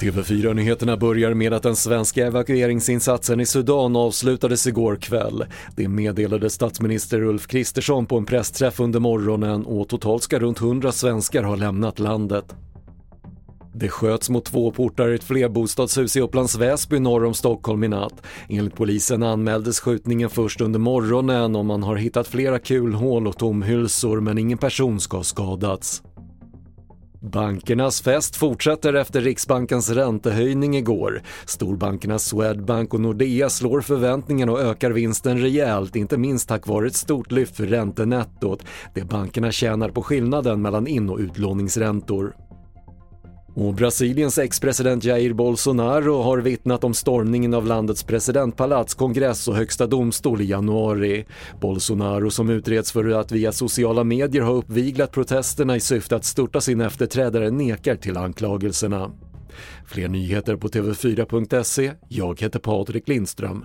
TV4-nyheterna börjar med att den svenska evakueringsinsatsen i Sudan avslutades igår kväll. Det meddelade statsminister Ulf Kristersson på en pressträff under morgonen och totalt ska runt 100 svenskar ha lämnat landet. Det sköts mot två portar i ett flerbostadshus i Upplands Väsby norr om Stockholm i natt. Enligt polisen anmäldes skjutningen först under morgonen och man har hittat flera kulhål och tomhylsor men ingen person ska ha skadats. Bankernas fest fortsätter efter Riksbankens räntehöjning igår. Storbankerna Swedbank och Nordea slår förväntningarna och ökar vinsten rejält, inte minst tack vare ett stort lyft för räntenettot. Det bankerna tjänar på skillnaden mellan in och utlåningsräntor. Och Brasiliens ex-president Jair Bolsonaro har vittnat om stormningen av landets presidentpalats, kongress och högsta domstol i januari. Bolsonaro som utreds för att via sociala medier ha uppviglat protesterna i syfte att störta sin efterträdare nekar till anklagelserna. Fler nyheter på TV4.se. Jag heter Patrik Lindström.